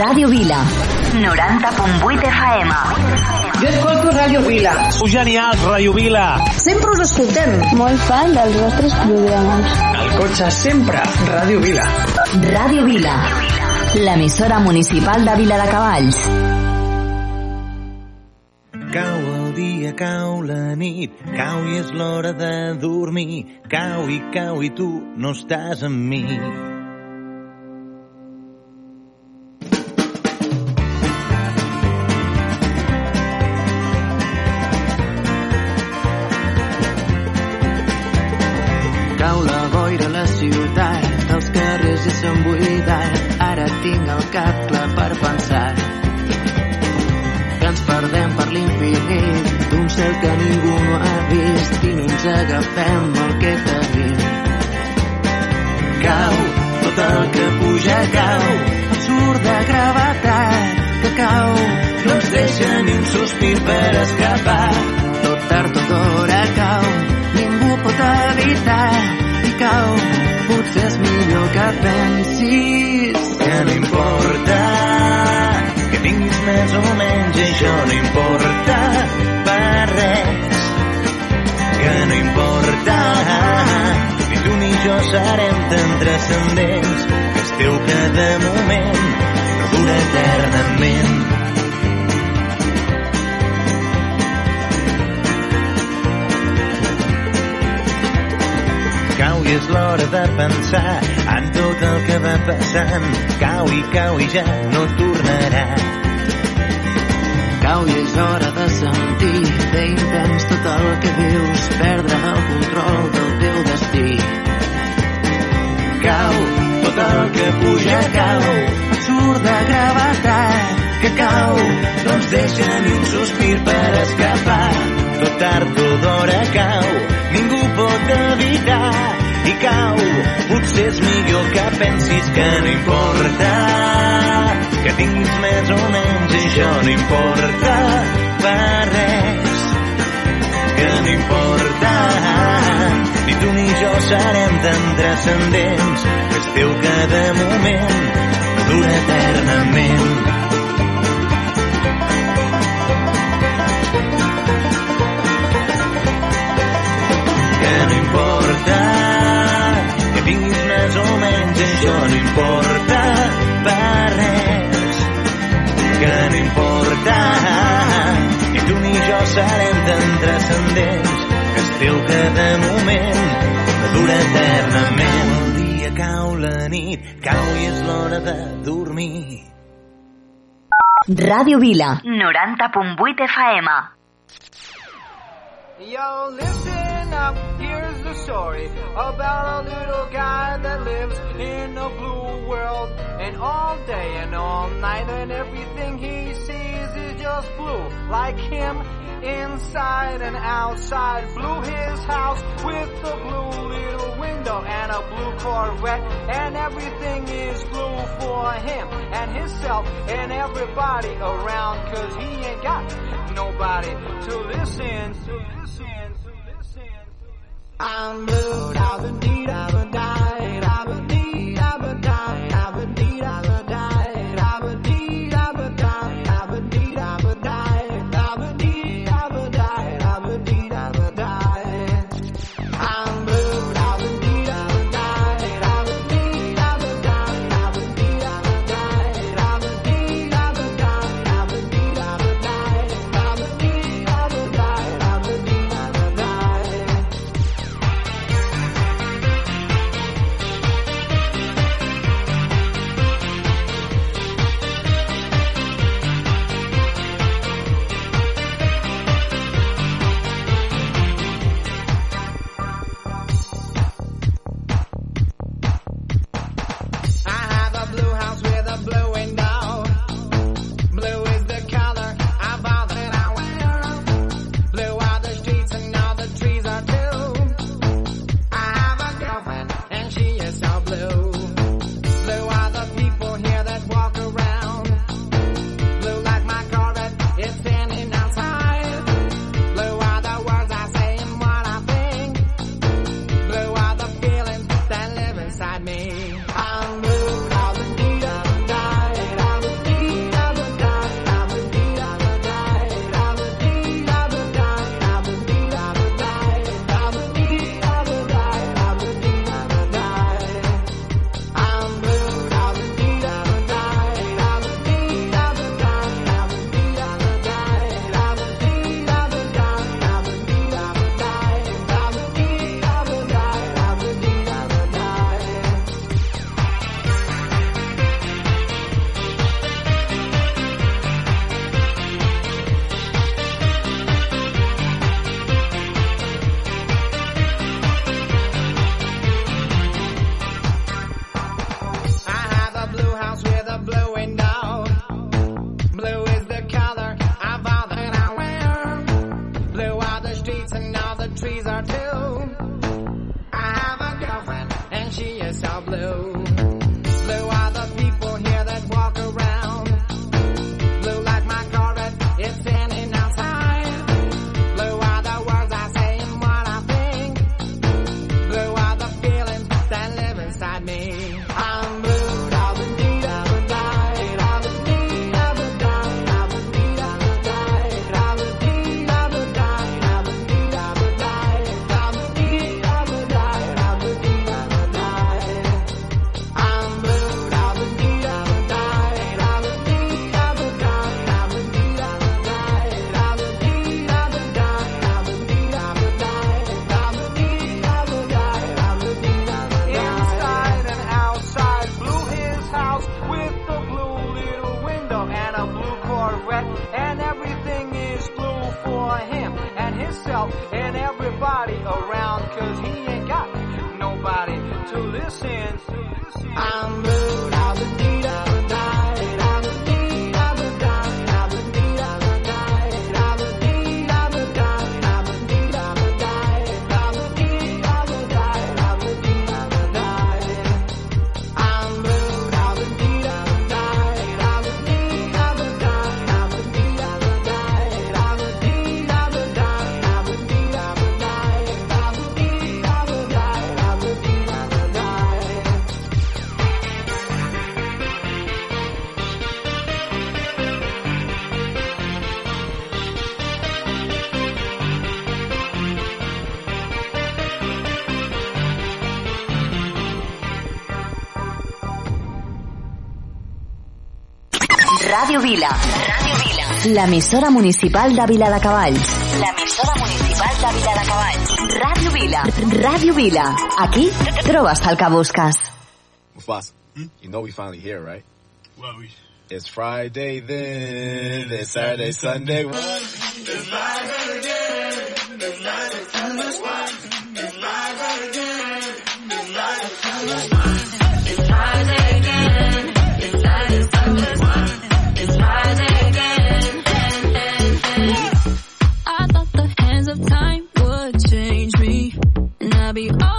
Radio Vila. 90.8 FM. Jo escolto Ràdio Vila. Sou genial, Ràdio Vila. Sempre us escoltem. Molt fan dels vostres programes. Al cotxe sempre, Ràdio Vila. Ràdio Vila, l'emissora municipal de Vila de Cavalls. Cau el dia, cau la nit, cau i és l'hora de dormir. Cau i cau i tu no estàs amb mi. Serem tan transcendents que es teu cada moment dura eternament. Cau i és l'hora de pensar en tot el que va passant. Cau i cau i ja no tornarà. Cau i és hora de sentir bé intens tot el que vius, perdre el control del teu destí. Cau, tot el que puja cau, surt de gravetat, que cau, no ens deixa ni un sospir per escapar. Tot tard o d'hora cau, ningú pot evitar i cau. Potser és millor que pensis que no importa que tinguis més o menys, això no importa per res. Que no importa jo serem tan transcendents teu cada moment dura eternament. que no importa que tinguis més o menys, això no importa per res. Que no importa ni tu ni jo serem tan transcendents teu cada moment no dura eternament. El dia cau la nit, cau i és l'hora de dormir. Ràdio Vila, 90.8 FM. Yo, listen up, here's the story about a little guy that lives in a blue world. And all day and all night, and everything he sees is just blue. Like him, inside and outside. Blue his house with a blue little window and a blue Corvette. And everything is blue for him and himself and everybody around. Cause he ain't got nobody to listen, to listen, to listen. I'm blue, da ba dee da ba die, da ba Radio Vila. Radio Vila. L'emissora municipal de Vila de Cavalls. L'emissora municipal de Vila de Cavalls. Radio Vila. Radio Vila. Aquí trobes el. Pues Mufasa, ¿Mm? you know we finally here, right? Well, we... It's Friday then, it's Saturday, Sunday. It's Friday it's Oh.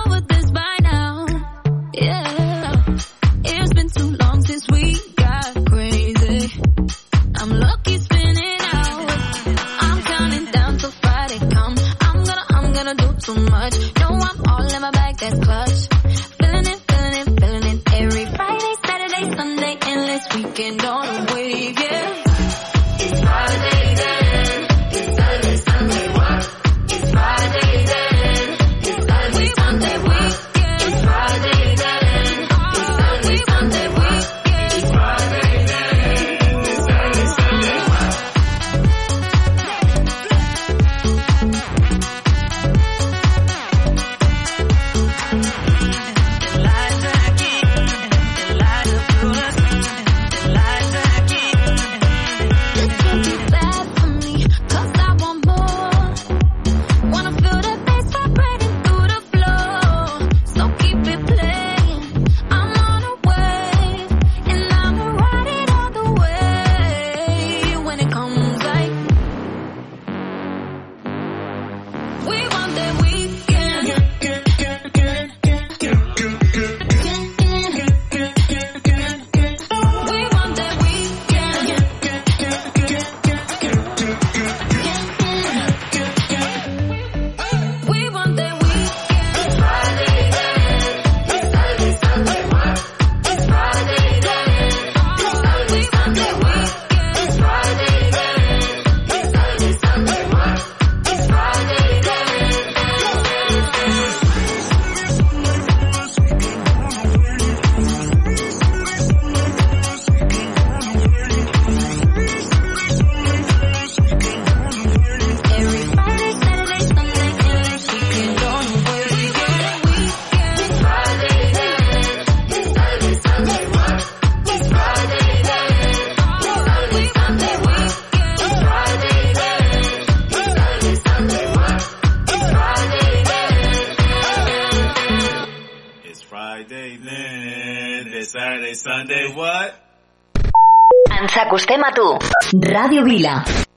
Vila.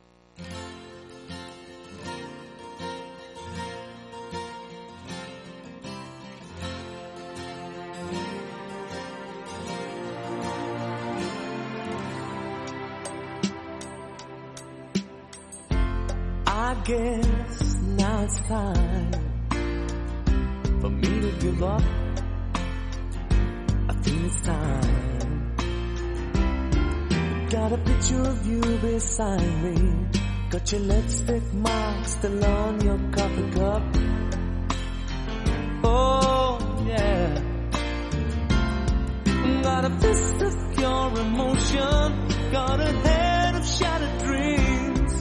Got a fist of pure emotion. Got a head of shattered dreams.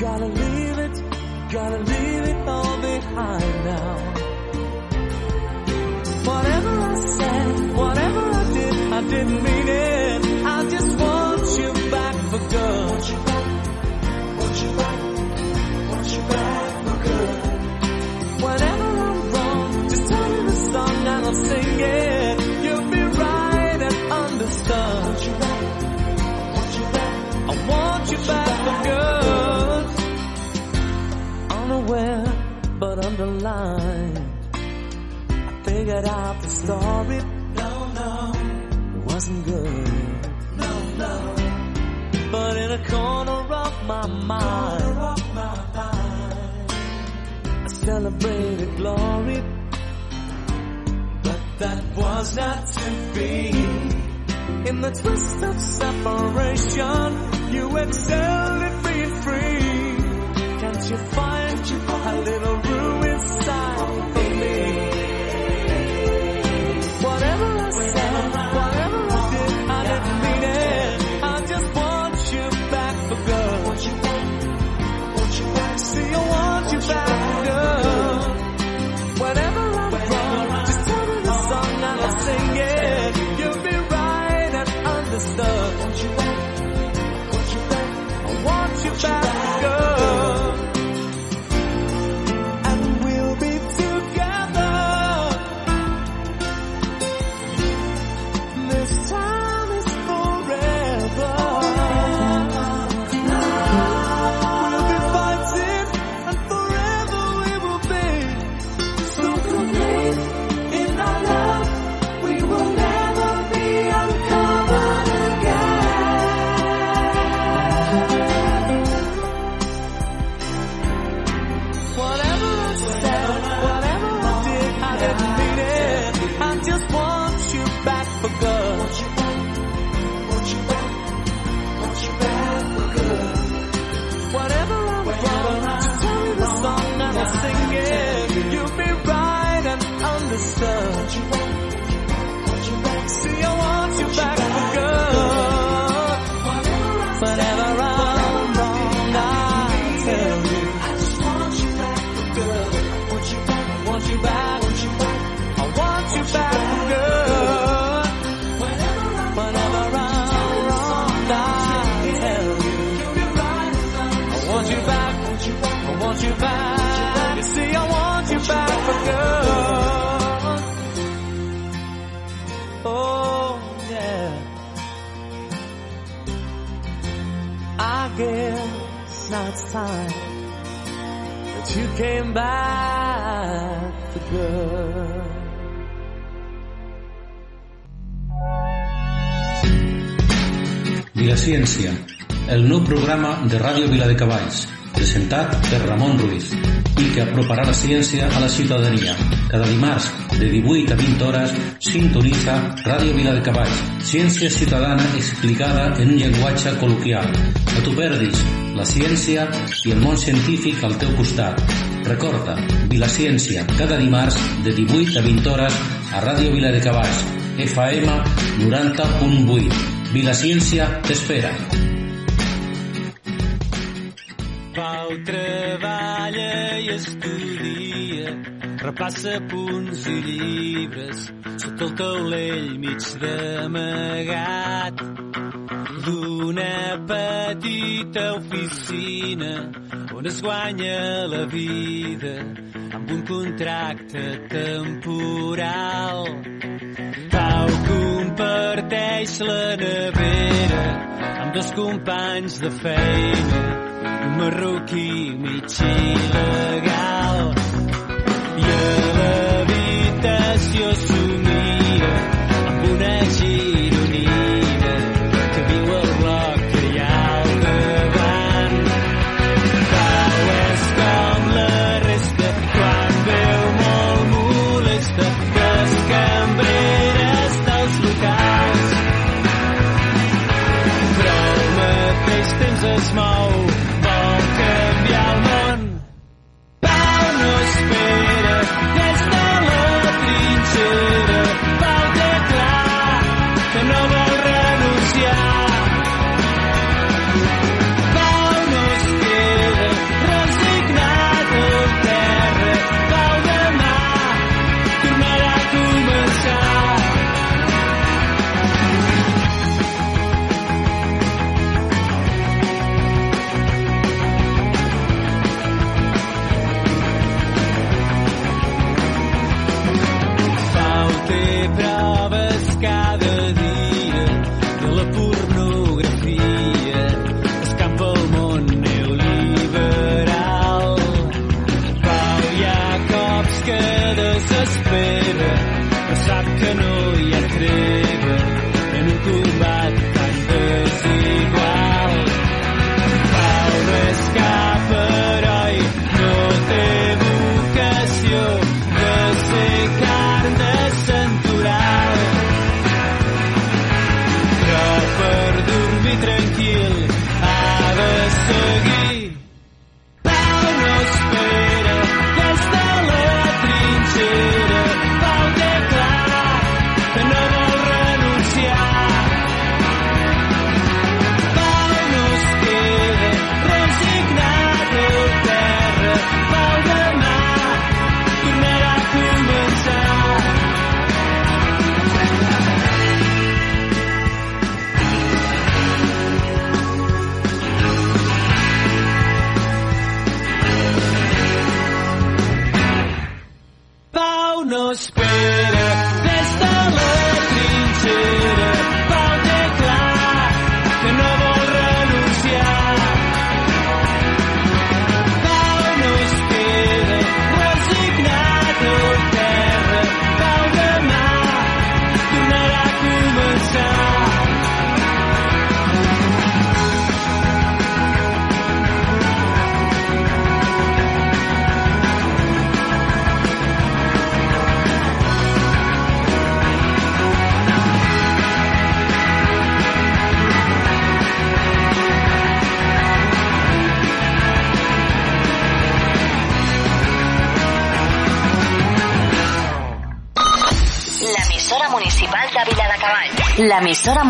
Gotta leave it, gotta leave it all behind now. Whatever I said, whatever I did, I didn't mean it. I just want you back for good. Want you back, want you back, want you back for good. Whenever I'm wrong, just tell me the song and I'll sing it. Unaware, but underlined I figured out the story. No, no, it wasn't good. No, no. But in a corner of my mind, of my mind I celebrated glory. But that was not to be. In the twist of separation, you excelled at being free. Can't you find a little room came back for good. Vilaciència, el nou programa de Ràdio Viladecavalls, presentat per Ramon Ruiz i que aproparà la ciència a la ciutadania. Cada dimarts, de 18 a 20 hores, sintonitza Ràdio Viladecavalls, ciència ciutadana explicada en un llenguatge col·loquial. No t'ho perdis, la ciència i el món científic al teu costat. Recorda, Vilaciència, cada dimarts, de 18 a 20 hores, a Ràdio Viladecavalls, FM 90.8. Vilaciència t'espera. Pau treballa i estudia, repassa punts i llibres, sota el taulell mig d'amagat d'una petita oficina on es guanya la vida amb un contracte temporal. Pau comparteix la nevera amb dos companys de feina, un marroquí mig il·legal.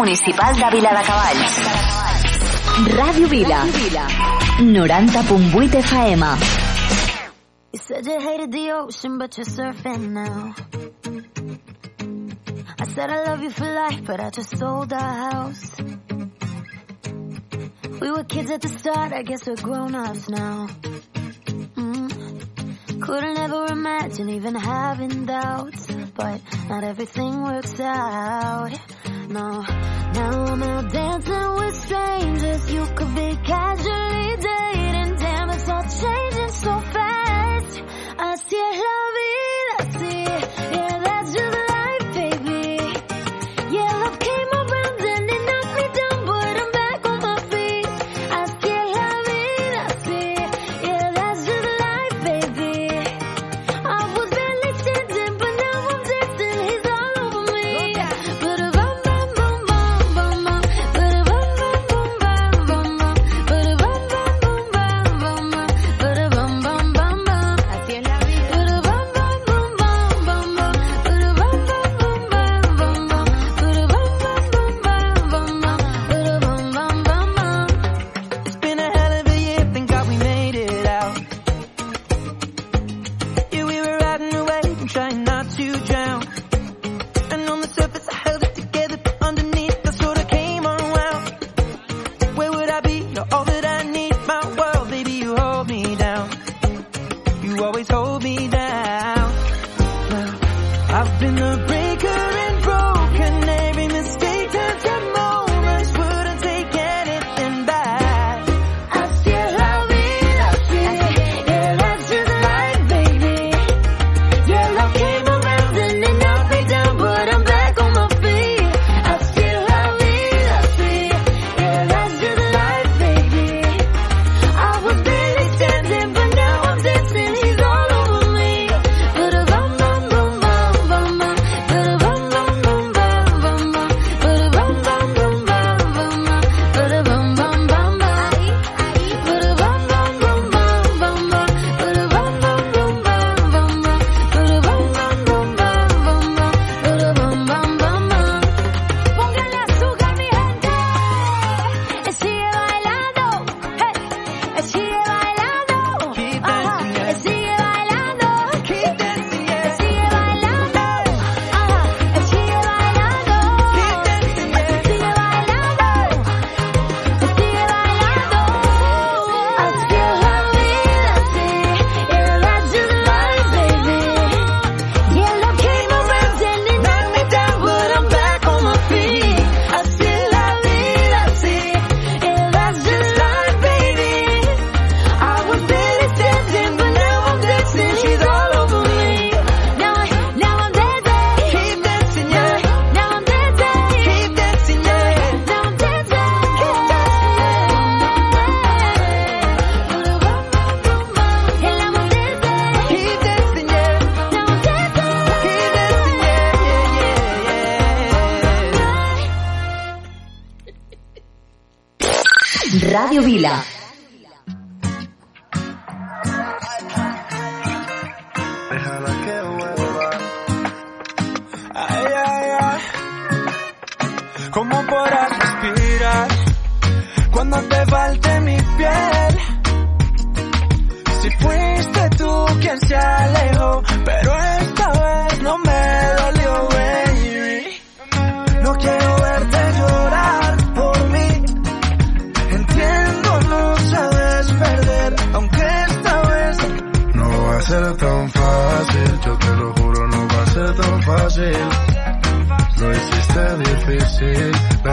Municipal de Vila de Cavalls. Ràdio Vila. 90.8 FM. You said you hated the ocean, but you're surfing now. I said I love you for life, but I just sold our house. We were kids at the start, I guess we're grown-ups now. Mm. Couldn't ever imagine even having doubts, but not everything works out no. Now I'm out dancing with strangers. You could be casually dating. Damn, it's all changing so fast.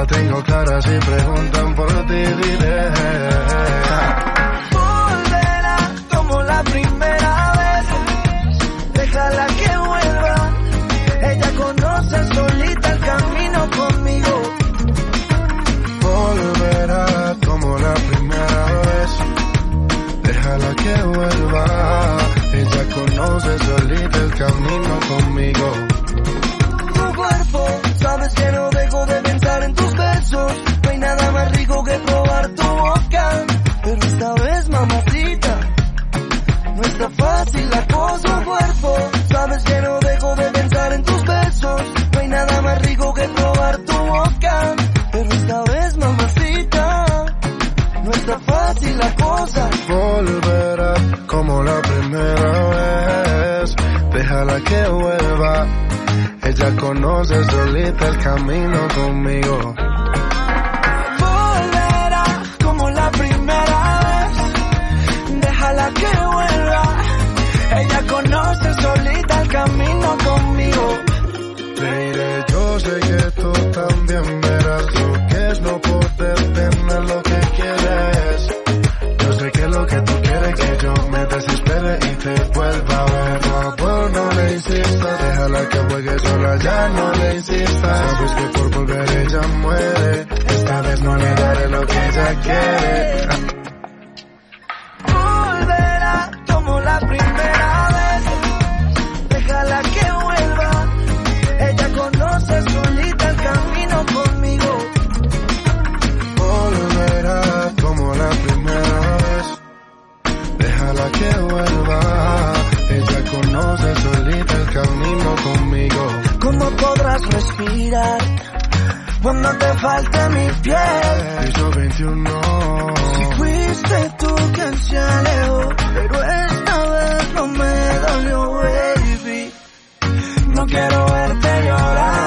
La tengo clara si preguntan por ti, diré. volverá como la primera vez. Déjala que vuelva. Ella conoce solita el camino conmigo. Volverá como la primera vez. Déjala que vuelva. Ella conoce solita el camino conmigo. Tu cuerpo, sabes que no Déjala que vuelva. Ella conoce solita el camino conmigo. Déjala que juegue sola, ya no le insistas. Sabes que por volver ella muere, esta vez no le daré lo que ella quiere. Volverá como la primera vez. Déjala que vuelva. Ella conoce solita el camino conmigo. Volverá como la primera vez. Déjala que vuelva. Camino conmigo. ¿Cómo podrás respirar cuando te falte mi piel? Piso 21. Si fuiste tú quien se alejó, pero esta vez no me dolió, baby. No quiero verte llorar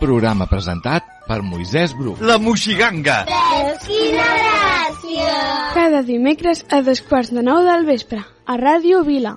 programa presentat per Moisès Bru. La Moixiganga! Veus quina gràcia! Cada dimecres a dos quarts de nou del vespre, a Ràdio Vila.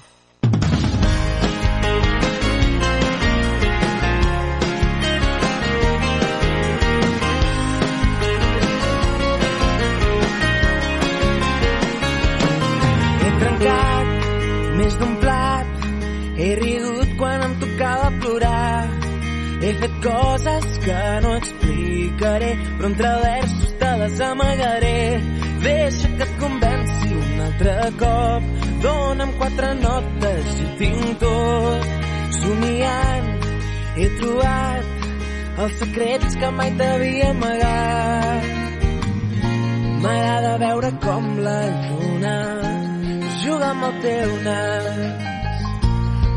Però entre versos te les amagaré. Deixa que et convenci un altre cop, dona'm quatre notes i tinc tot. Somiant, he trobat els secrets que mai t'havia amagat. M'agrada veure com la lluna juga amb el teu nas.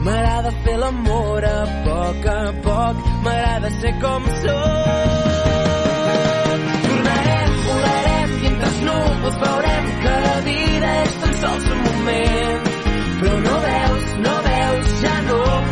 M'agrada fer l'amor a poc a poc, m'agrada ser com sóc. Entre els núvols veurem que la vida és tan sols un moment. Però no veus, no veus, ja no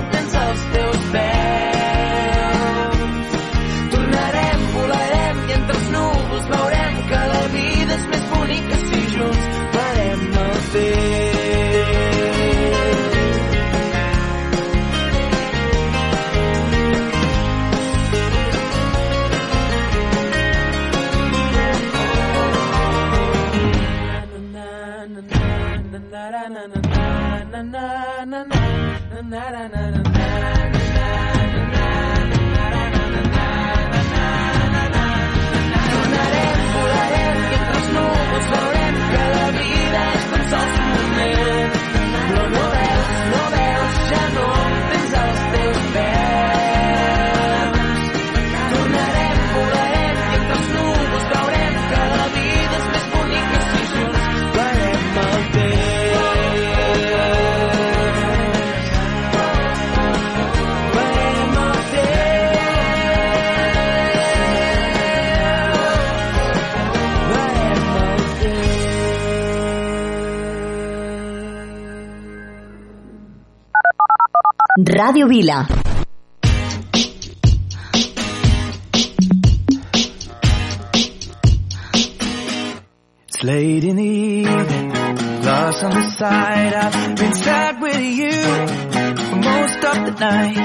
na na na. Ràdio Vila. It's late in the evening, lost on the side. I've been sad with you for most of the night.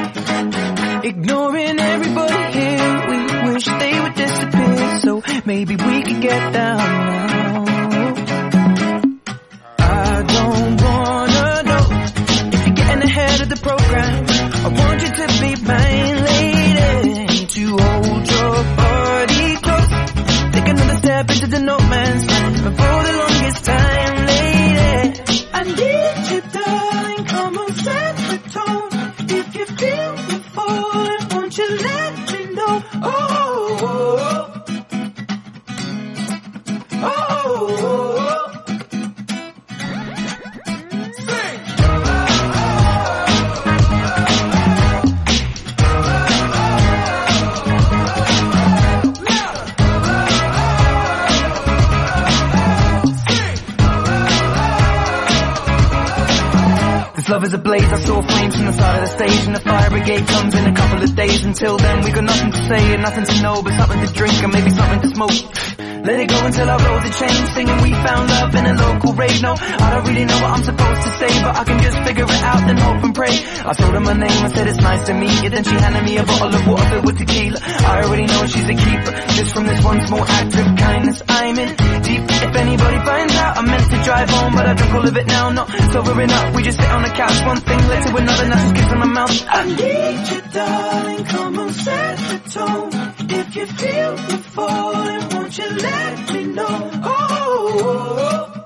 Let it go until I roll the chain Singing we found love in a local rave. No, I don't really know what I'm supposed to say But I can just figure it out and hope and pray. I told her my name, I said it's nice to meet you. Then she handed me a bottle of water filled with tequila. I already know she's a keeper Just from this one small act of kindness. I'm in deep. If anybody finds out I meant to drive home But I drunk all of it now. Not sobering up, we just sit on the couch One thing led to another, now just kiss on my mouth. I need you darling, come on set the tone If you feel the falling, won't you let me know Oh, oh,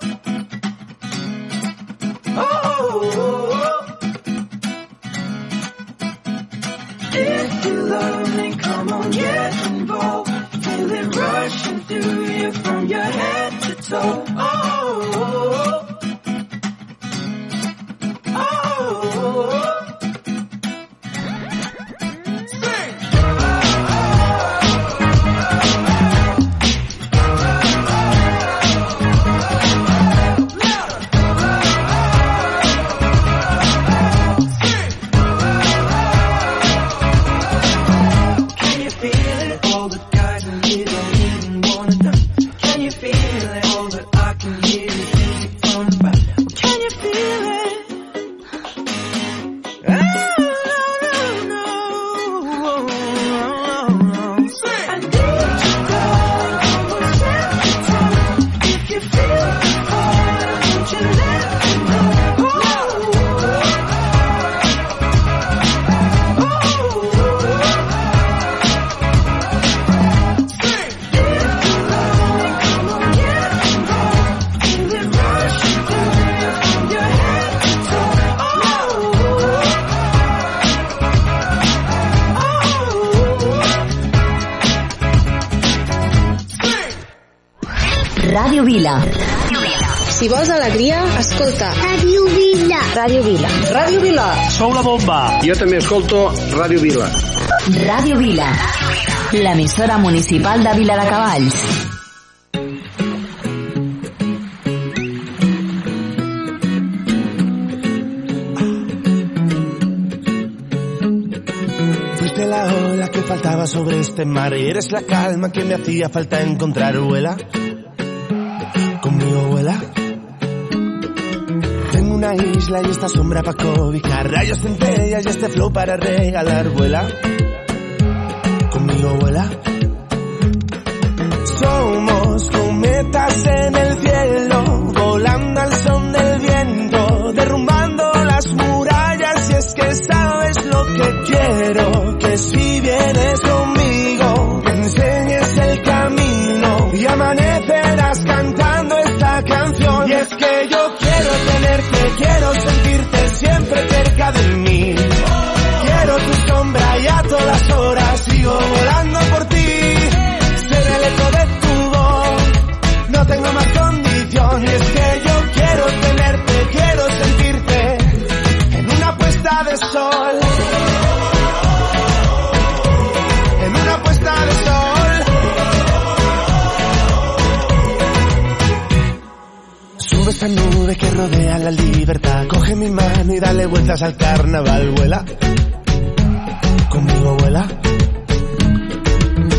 oh, oh, oh. If you love me, come on, get involved. Feel it rushing through you from your head to toe. Oh, oh, oh, oh. oh, oh Ràdio Vila. Si vols alegria, escolta. Ràdio Vila. Ràdio Vila. Ràdio Vila. Sou la bomba. Jo també escolto Ràdio Vila. Ràdio Vila. L'emissora municipal de Vila de Cavalls. Fuiste la ola que faltaba sobre este mar y eres la calma que me hacía falta encontrar, vuela. Isla y esta sombra para cobijar, rayos centellas y este flow para regalar, vuela. Conmigo vuela. Somos cometas en el cielo, volando al son del viento, derrumbando las murallas y es que sabes lo que quiero, que si Quiero tu sombra y a todas horas sigo volando por ti. Ser el eco de tu voz, no tengo más condición. Y es que yo quiero tenerte, quiero sentirte en una puesta de sol. En una puesta de sol. Nube que rodea la libertad. Coge mi mano y dale vueltas al carnaval. Vuela. Conmigo vuela.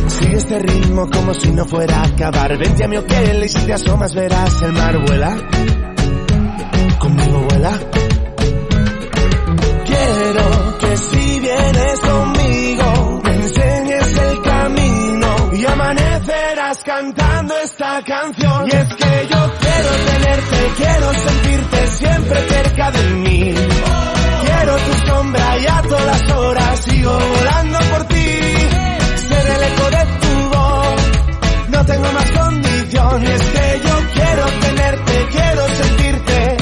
Sigue este ritmo como si no fuera a acabar. Vente a mi hotel y si te asomas verás el mar. Vuela. Conmigo vuela. Quiero que si vienes conmigo me enseñes el camino y amanecerás cantando esta canción. Quiero sentirte siempre cerca de mí. Quiero tu sombra y a todas horas sigo volando por ti. Ser el eco de tu voz, no tengo más condición. Y es que yo quiero tenerte, quiero sentirte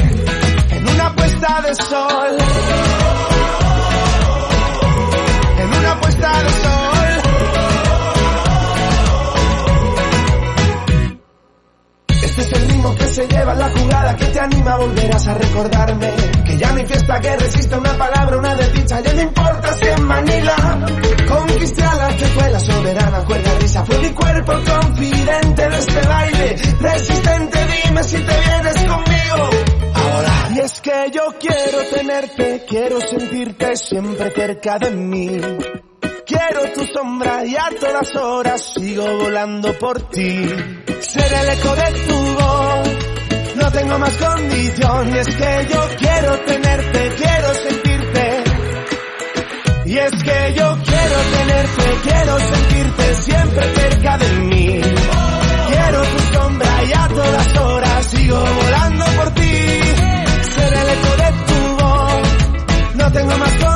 en una puesta de sol. Ritmo que se lleva la jugada que te anima, volverás a recordarme que ya no hay fiesta que resista una palabra, una desdicha, ya no importa si en Manila conquisté a la que fue la soberana cuerda risa, fue mi cuerpo confidente de este baile, resistente, dime si te vienes conmigo. Ahora, y es que yo quiero tenerte, quiero sentirte siempre cerca de mí. Quiero tu sombra y a todas horas sigo volando por ti. Ser el eco de tu voz, no tengo más condición. Y es que yo quiero tenerte, quiero sentirte. Y es que yo quiero tenerte, quiero sentirte siempre cerca de mí. Quiero tu sombra y a todas horas sigo volando por ti. Ser el eco de tu voz, no tengo más condición.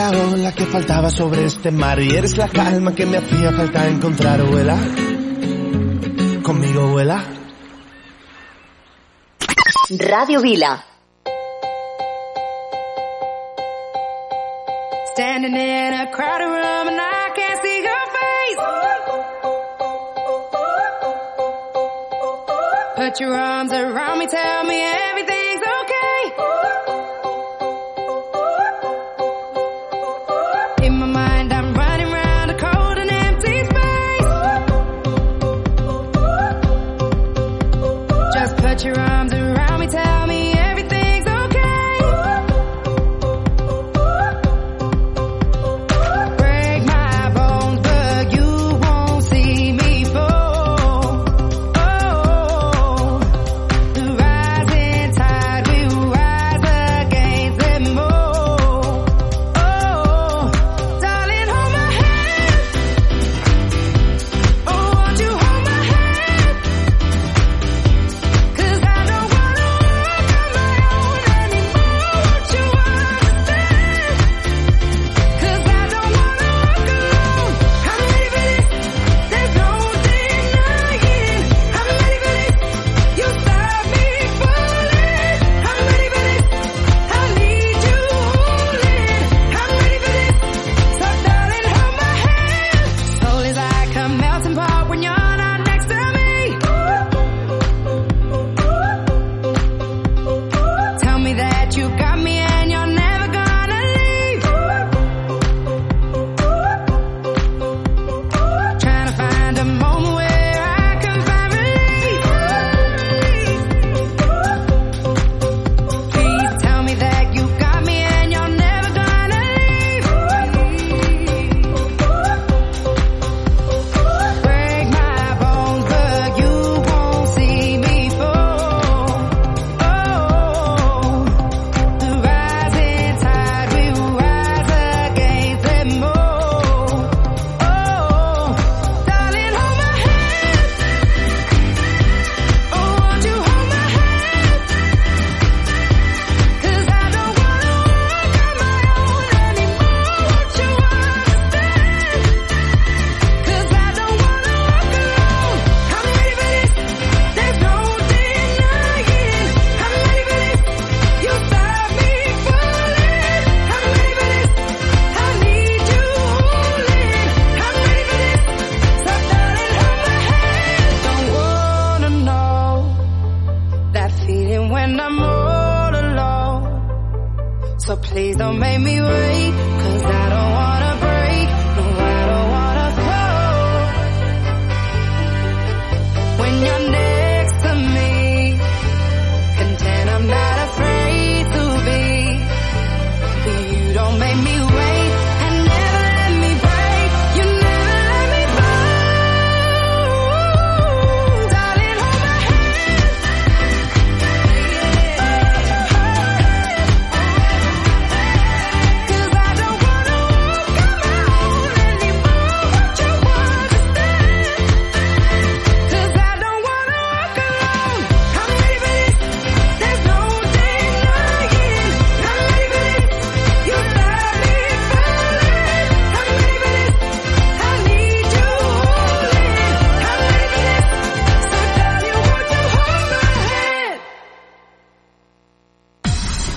La ola que faltaba sobre este mar y eres la calma que me hacía falta encontrar, vuela. Conmigo vuela. Ràdio Vila. Standing in a crowded room and I can't see your face. Put your arms around me, tell me everything's right.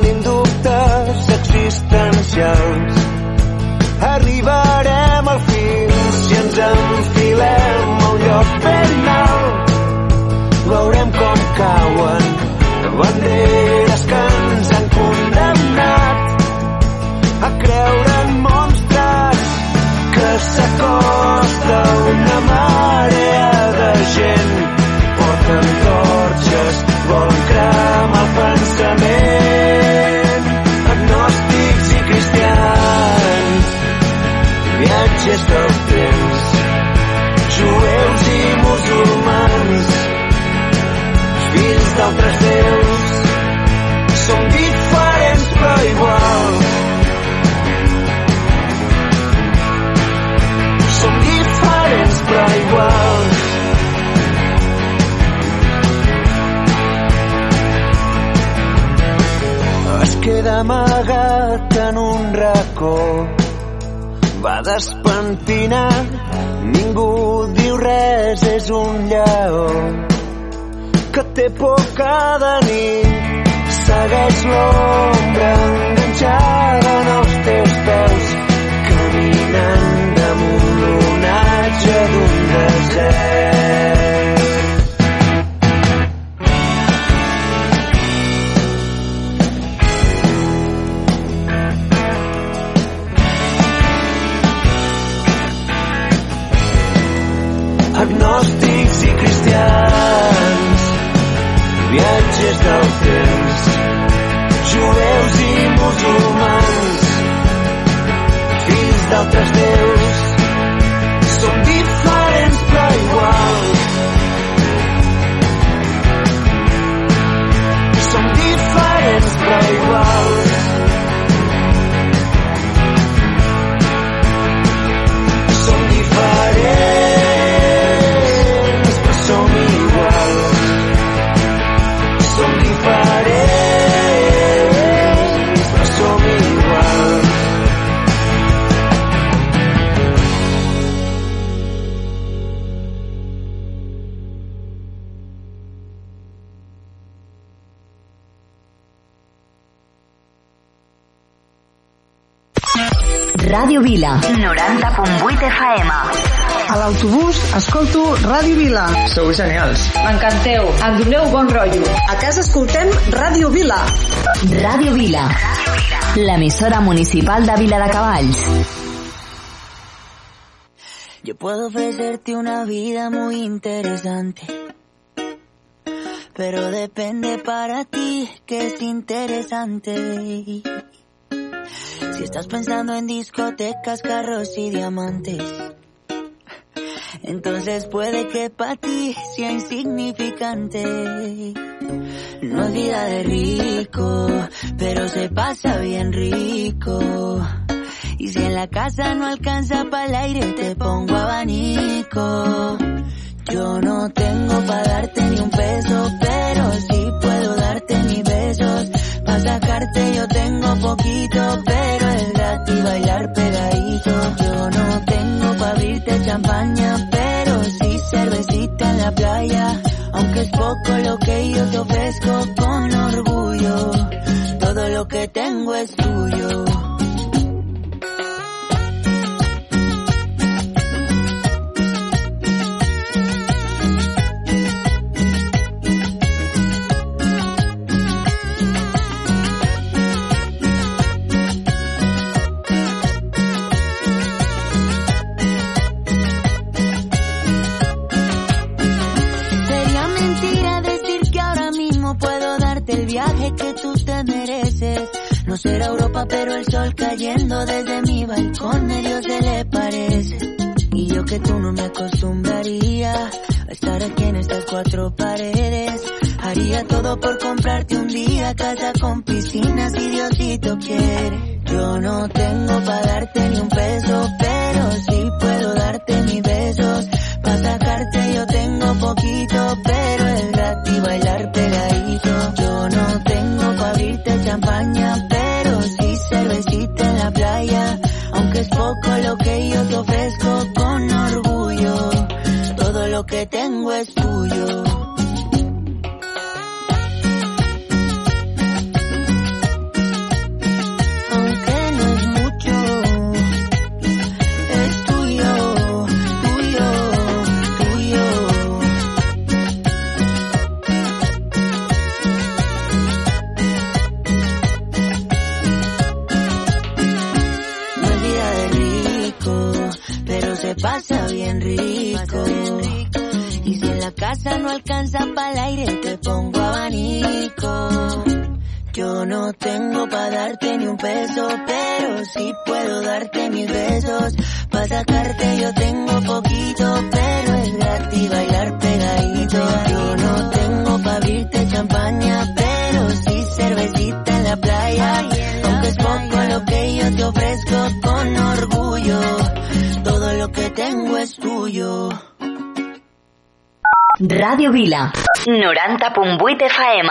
ningún queda amagat en un racó. Va despentinat, ningú diu res, és un lleó que té por cada nit. Segueix l'ombra enganxada en els teus peus, caminant damunt l'onatge d'un desert. viatges del temps. Jueus i musulmans fills d'altres Ràdio Vila, 90.8 FM. A l'autobús escolto Ràdio Vila. Sou genials. M'encanteu. Em doneu bon rotllo. A casa escoltem Ràdio Vila. Ràdio Vila, l'emissora municipal de Vila de Cavalls. Yo puedo ofrecerte una vida muy interesante. Pero depende para ti que es interesante. Si estás pensando en discotecas, carros y diamantes. Entonces puede que para ti sea insignificante. No es vida de rico, pero se pasa bien rico. Y si en la casa no alcanza para el aire, te pongo abanico. Yo no tengo para darte ni un peso, pero sí puedo darte mis besos. Sacarte yo tengo poquito, pero es gratis bailar pegadito. Yo no tengo para abrirte champaña, pero sí cervecita en la playa. Aunque es poco lo que yo te ofrezco con orgullo, todo lo que tengo es tuyo. Sol cayendo desde mi balcón medio se le parece. Y yo que tú no me acostumbraría a estar aquí en estas cuatro paredes. Haría todo por comprarte un día casa con piscina si Diosito quiere. Yo no tengo para darte ni un peso, pero sí puedo darte mis besos. Para sacarte yo tengo poquito, pero es gratis bailar pegadito. Yo no tengo para abrirte champaña, Yo tengo poquito, pero es gratis bailar pegadito. Yo no tengo para abrirte champaña, pero sí cervecita en la playa. Aunque es poco lo que yo te ofrezco con orgullo, todo lo que tengo es tuyo. Ràdio Vila, 90.8 FM.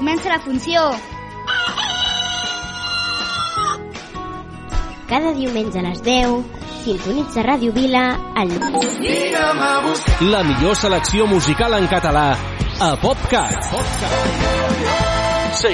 Comença la funció. Cada diumenge a les 10, sintonitza Ràdio Vila al... La millor selecció musical en català a PopCat. PopCat.